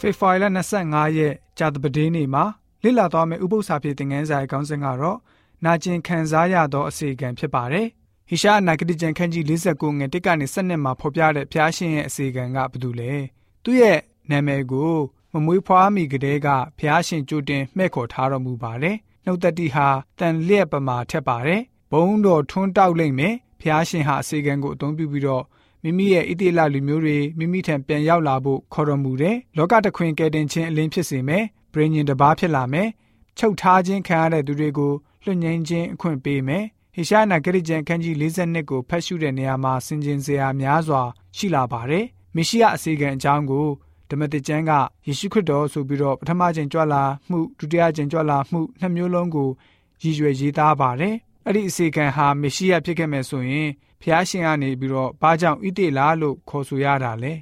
ဖေဖော်ဝါရီလ25ရက်ကြာသပတေးနေ့မှာလေ့လာသွားမယ့်ဥပုသ္စာပြေသင်ခန်းစာရဲ့ခေါင်းစဉ်ကတော့နာကျင်ခံစားရသောအစီအကံဖြစ်ပါတယ်။ဟိရှားနာဂတိကျမ်းခန်းကြီး49ငွေ1ကနေ7မှာဖော်ပြတဲ့ဖျားရှင်ရဲ့အစီအကံကဘာတူလဲ။သူ့ရဲ့နာမည်ကိုမမွေးဖွားမိကလေးကဖျားရှင်ကြိုတင်မှဲ့ခေါ်ထားတော်မူပါတယ်။နှုတ်သက်တိဟာတန်လျက်ပမာထက်ပါတယ်။ဘုံတော်ထွန်းတောက်လိမ့်မယ်။ဖျားရှင်ဟာအစီအကံကိုအသုံးပြုပြီးတော့ မိမိရဲ့ဣတိလလူမျိုးတွေမိမိထံပြန်ရောက်လာဖို့ခေါ်တော်မူတယ်။လောကတခွင်ကယ်တင်ခြင်းအလင်းဖြစ်စေမယ်။ပြင်းညင်တပါးဖြစ်လာမယ်။ချုပ်ထားခြင်းခံရတဲ့သူတွေကိုလွတ်ငင်းခြင်းအခွင့်ပေးမယ်။ဟေရှားနာဂရိကျန်ခန်းကြီး42ကိုဖတ်ရှုတဲ့နေရာမှာဆင်ခြင်စရာများစွာရှိလာပါတယ်။မေရှိယအစီကံအကြောင်းကိုဓမ္မတိကျမ်းကယေရှုခရစ်တော်ဆိုပြီးတော့ပထမကျင့်ကြွလာမှုဒုတိယကျင့်ကြွလာမှုနှစ်မျိုးလုံးကိုရည်ရွယ်ရေးသားပါတယ်။ အဲ့ဒီအစီကံဟာမေရှိယဖြစ်ခဲ့မယ်ဆိုရင်ဖျားရှင်ကနေပြီးတော့ဘာကြောင့်ဣတိလာလို့ခေါ်ဆိုရတာလဲ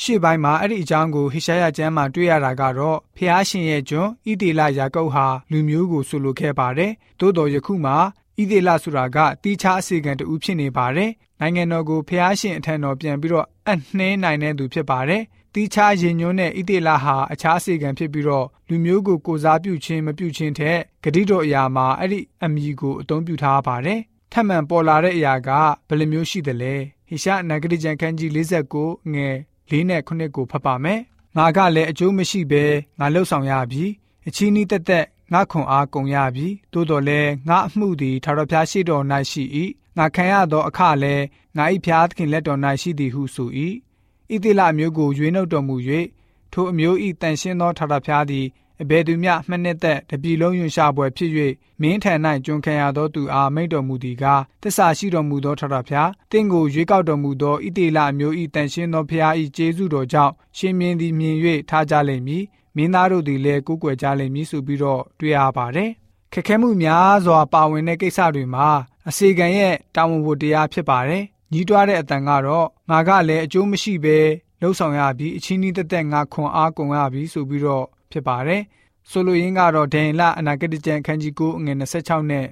ရှေ့ပိုင်းမှာအဲ့ဒီအကြောင်းကိုဟေရှာယကျမ်းမှာတွေ့ရတာကတော့ဖျားရှင်ရဲ့ကျွန်ဣတိလယာကုပ်ဟာလူမျိုးကိုဆိုလိုခဲ့ပါတယ်သို့တော်ယခုမှာ ဣတိလဆိုတာကတီးခြားအစီကံတူဖြစ်နေပါတယ်နိုင်ငံတော်ကိုဖျားရှင်အထံတော်ပြန်ပြီးတော့အနှင်းနိုင်တဲ့သူဖြစ်ပါတယ်တီးခြားရင်ညွန်းတဲ့ဣတိလဟာအခြားအစီကံဖြစ်ပြီးတော့လူမျိုးကိုကိုစားပြုခြင်းမပြုခြင်းထက်ဂတိတော်အရာမှာအဲ့ဒီအမည်ကိုအသုံးပြုထားပါတယ်ထပ်မံပေါ်လာတဲ့အရာကဘယ်လိုမျိုးရှိသလဲဟိရှာနဂတိကျန်ခန်းကြီး49ငယ်၄နဲ့9ကိုဖတ်ပါမယ်ငါကလည်းအကျိုးမရှိဘဲငါလှုပ်ဆောင်ရပြီအချီးနီးတက်တက် ငါခွန်အားကုန်ရပြီသို့တော်လည်းငါအမှုသည်ထာဝရဘုရားရှိတော်၌ရှိ၏ငါခံရသောအခလည်းငါ၏ဘုရားသခင်လက်တော်၌ရှိသည်ဟုဆို၏ဣတိလအမျိုးကိုရွေးနှုတ်တော်မူ၍ထိုအမျိုး၏တန်ရှင်းသောထာဝရဘုရားသည် အဘယ်သူမျှမှနှစ်သက်တပြီလုံးယွန်ရှာပွဲဖြစ်၍မင်းထံ၌ကျွန်ခံရသောသူအားမိန့်တော်မူသည်ကားတစ္ဆာရှိတော်မူသောထထဖျားတင့်ကိုရွေးကောက်တော်မူသောဣတေလအမျိုး၏တန်ရှင်းသောဖျား၏ကျေးဇူးတော်ကြောင့်ရှင်မြင်းသည်မြင်၍ထားကြလိမ့်မည်မင်းသားတို့သည်လည်းကိုးကွယ်ကြလိမ့်မည်ဆိုပြီးတော့တွေ့ရပါတယ်ခက်ခဲမှုများစွာပါဝင်တဲ့ကိစ္စတွေမှာအစေခံရဲ့တာဝန်ဝတ္တရားဖြစ်ပါတယ်ညီးတွားတဲ့အတန်ကတော့ငါကလည်းအကျိုးမရှိဘဲလှုပ်ဆောင်ရပြီးအချင်းကြီးတက်တက်ငါခွန်အားကုန်ရပြီးဆိုပြီးတော့ဖြစ်ပါတယ်။ဆိုလိုရင်းကတော့ဒိန်လအနာဂတိကျမ်းခန်းကြီး9အငယ်26နဲ့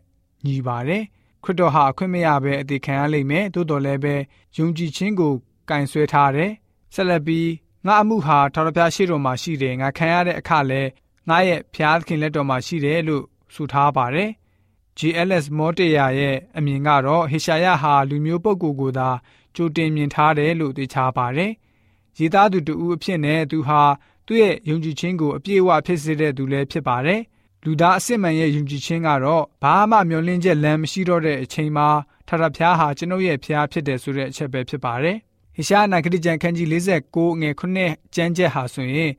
ညီပါတယ်။ခရစ်တော်ဟာအခွင့်မရဘဲအသေးခံရလိမ့်မယ်။သို့တော်လည်းပဲယုံကြည်ခြင်းကိုကင်ဆွဲထားတယ်။ဆက်လက်ပြီးငါအမှုဟာထာဝရဘုရားရှိတော်မှာရှိတယ်။ငါခံရတဲ့အခါလဲငါရဲ့ဘုရားသခင်လက်တော်မှာရှိတယ်လို့ဆိုထားပါတယ်။ GLS မောတေယာရဲ့အမြင်ကတော့ဟေရှာယဟာလူမျိုးပုဂ္ဂိုလ်ကိုသာကြိုတင်မြင်ထားတယ်လို့သိချပါတယ်။ရေးသားသူတူဦးအဖြစ်နဲ့သူဟာ သူ့ရဲ့ယုံကြည်ခြင်းကိုအပြည့်အဝဖြစ်စေတဲ့သူလည်းဖြစ်ပါတယ်။လူသားအစစ်မှန်ရဲ့ယုံကြည်ခြင်းကတော့ဘာမှမျှော်လင့်ချက်လမ်းမရှိတော့တဲ့အချိန်မှာထထဖျားဟာကျွန်ုပ်ရဲ့ဖျားဖြစ်တယ်ဆိုတဲ့အချက်ပဲဖြစ်ပါတယ်။ဟိရှားနာဂတိကျမ်းခန်းကြီး49ငွေ9ကျမ်းချက်ဟာဆိုရင်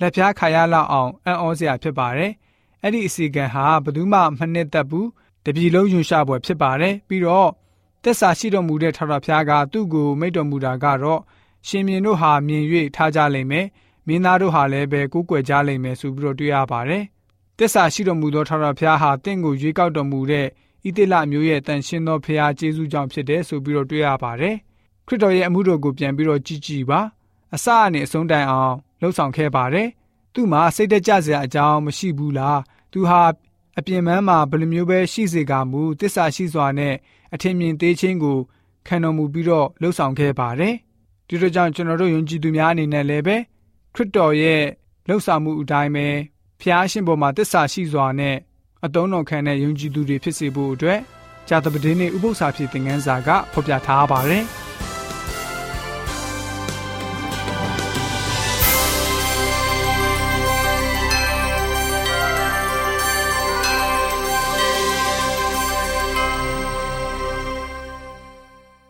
လက်ဖျားခါရလောက်အောင်အံ့ဩစရာဖြစ်ပါတယ်။အဲ့ဒီအစီကံဟာဘယ်သူမှမနှစ်သက်ဘူးတပြည်လုံးယွန်ရှာပွဲဖြစ်ပါတယ်။ပြီးတော့တက်စာရှိတော်မူတဲ့ထထဖျားကသူ့ကိုမိတ်တော်မူတာကတော့ရှင်မြင်တို့ဟာမြင်၍ထားကြလိမ့်မယ်။ မင်းသားတို့ဟာလည်းပဲကိုးကွယ်ကြလိမ့်မယ်ဆိုပြီးတော့တွေ့ရပါတယ်။တစ္ဆာရှိတော်မူသောထာဝရဘုရားဟာတင့်ကိုရွေးကောက်တော်မူတဲ့ဣတိလမျိုးရဲ့တန်ရှင်းသောဘုရားကျေးဇူးကြောင့်ဖြစ်တယ်ဆိုပြီးတော့တွေ့ရပါတယ်။ခရစ်တော်ရဲ့အမှုတော်ကိုပြန်ပြီးတော့ကြည်ကြည်ပါ။အစအနေအဆုံးတိုင်အောင်လှုပ်ဆောင်ခဲ့ပါတယ်။သူ့မှာစိတ်တကြစရာအကြောင်းမရှိဘူးလား။သူဟာအပြင်ပန်းမှာဘယ်လိုမျိုးပဲရှိစေကမူတစ္ဆာရှိစွာနဲ့အထင်မြင်သေးခြင်းကိုခံတော်မူပြီးတော့လှုပ်ဆောင်ခဲ့ပါတယ်။ဒီလိုကြောင့်ကျွန်တော်တို့ယုံကြည်သူများအနေနဲ့လည်းပဲ ခရစ်တော်ရဲ့လှုပ်ဆောင်မှုအတိုင်းပဲဖျားရှင်ပေါ်မှာတစ္ဆာရှိစွာနဲ့အတုံးတော်ခံတဲ့ယုံကြည်သူတွေဖြစ်စေဖို့အတွက်ဂျာတပဒင်းနဲ့ဥပု္ပ္ပစာဖြစ်တဲ့ငန်းစာကဖော်ပြထားပါတယ်။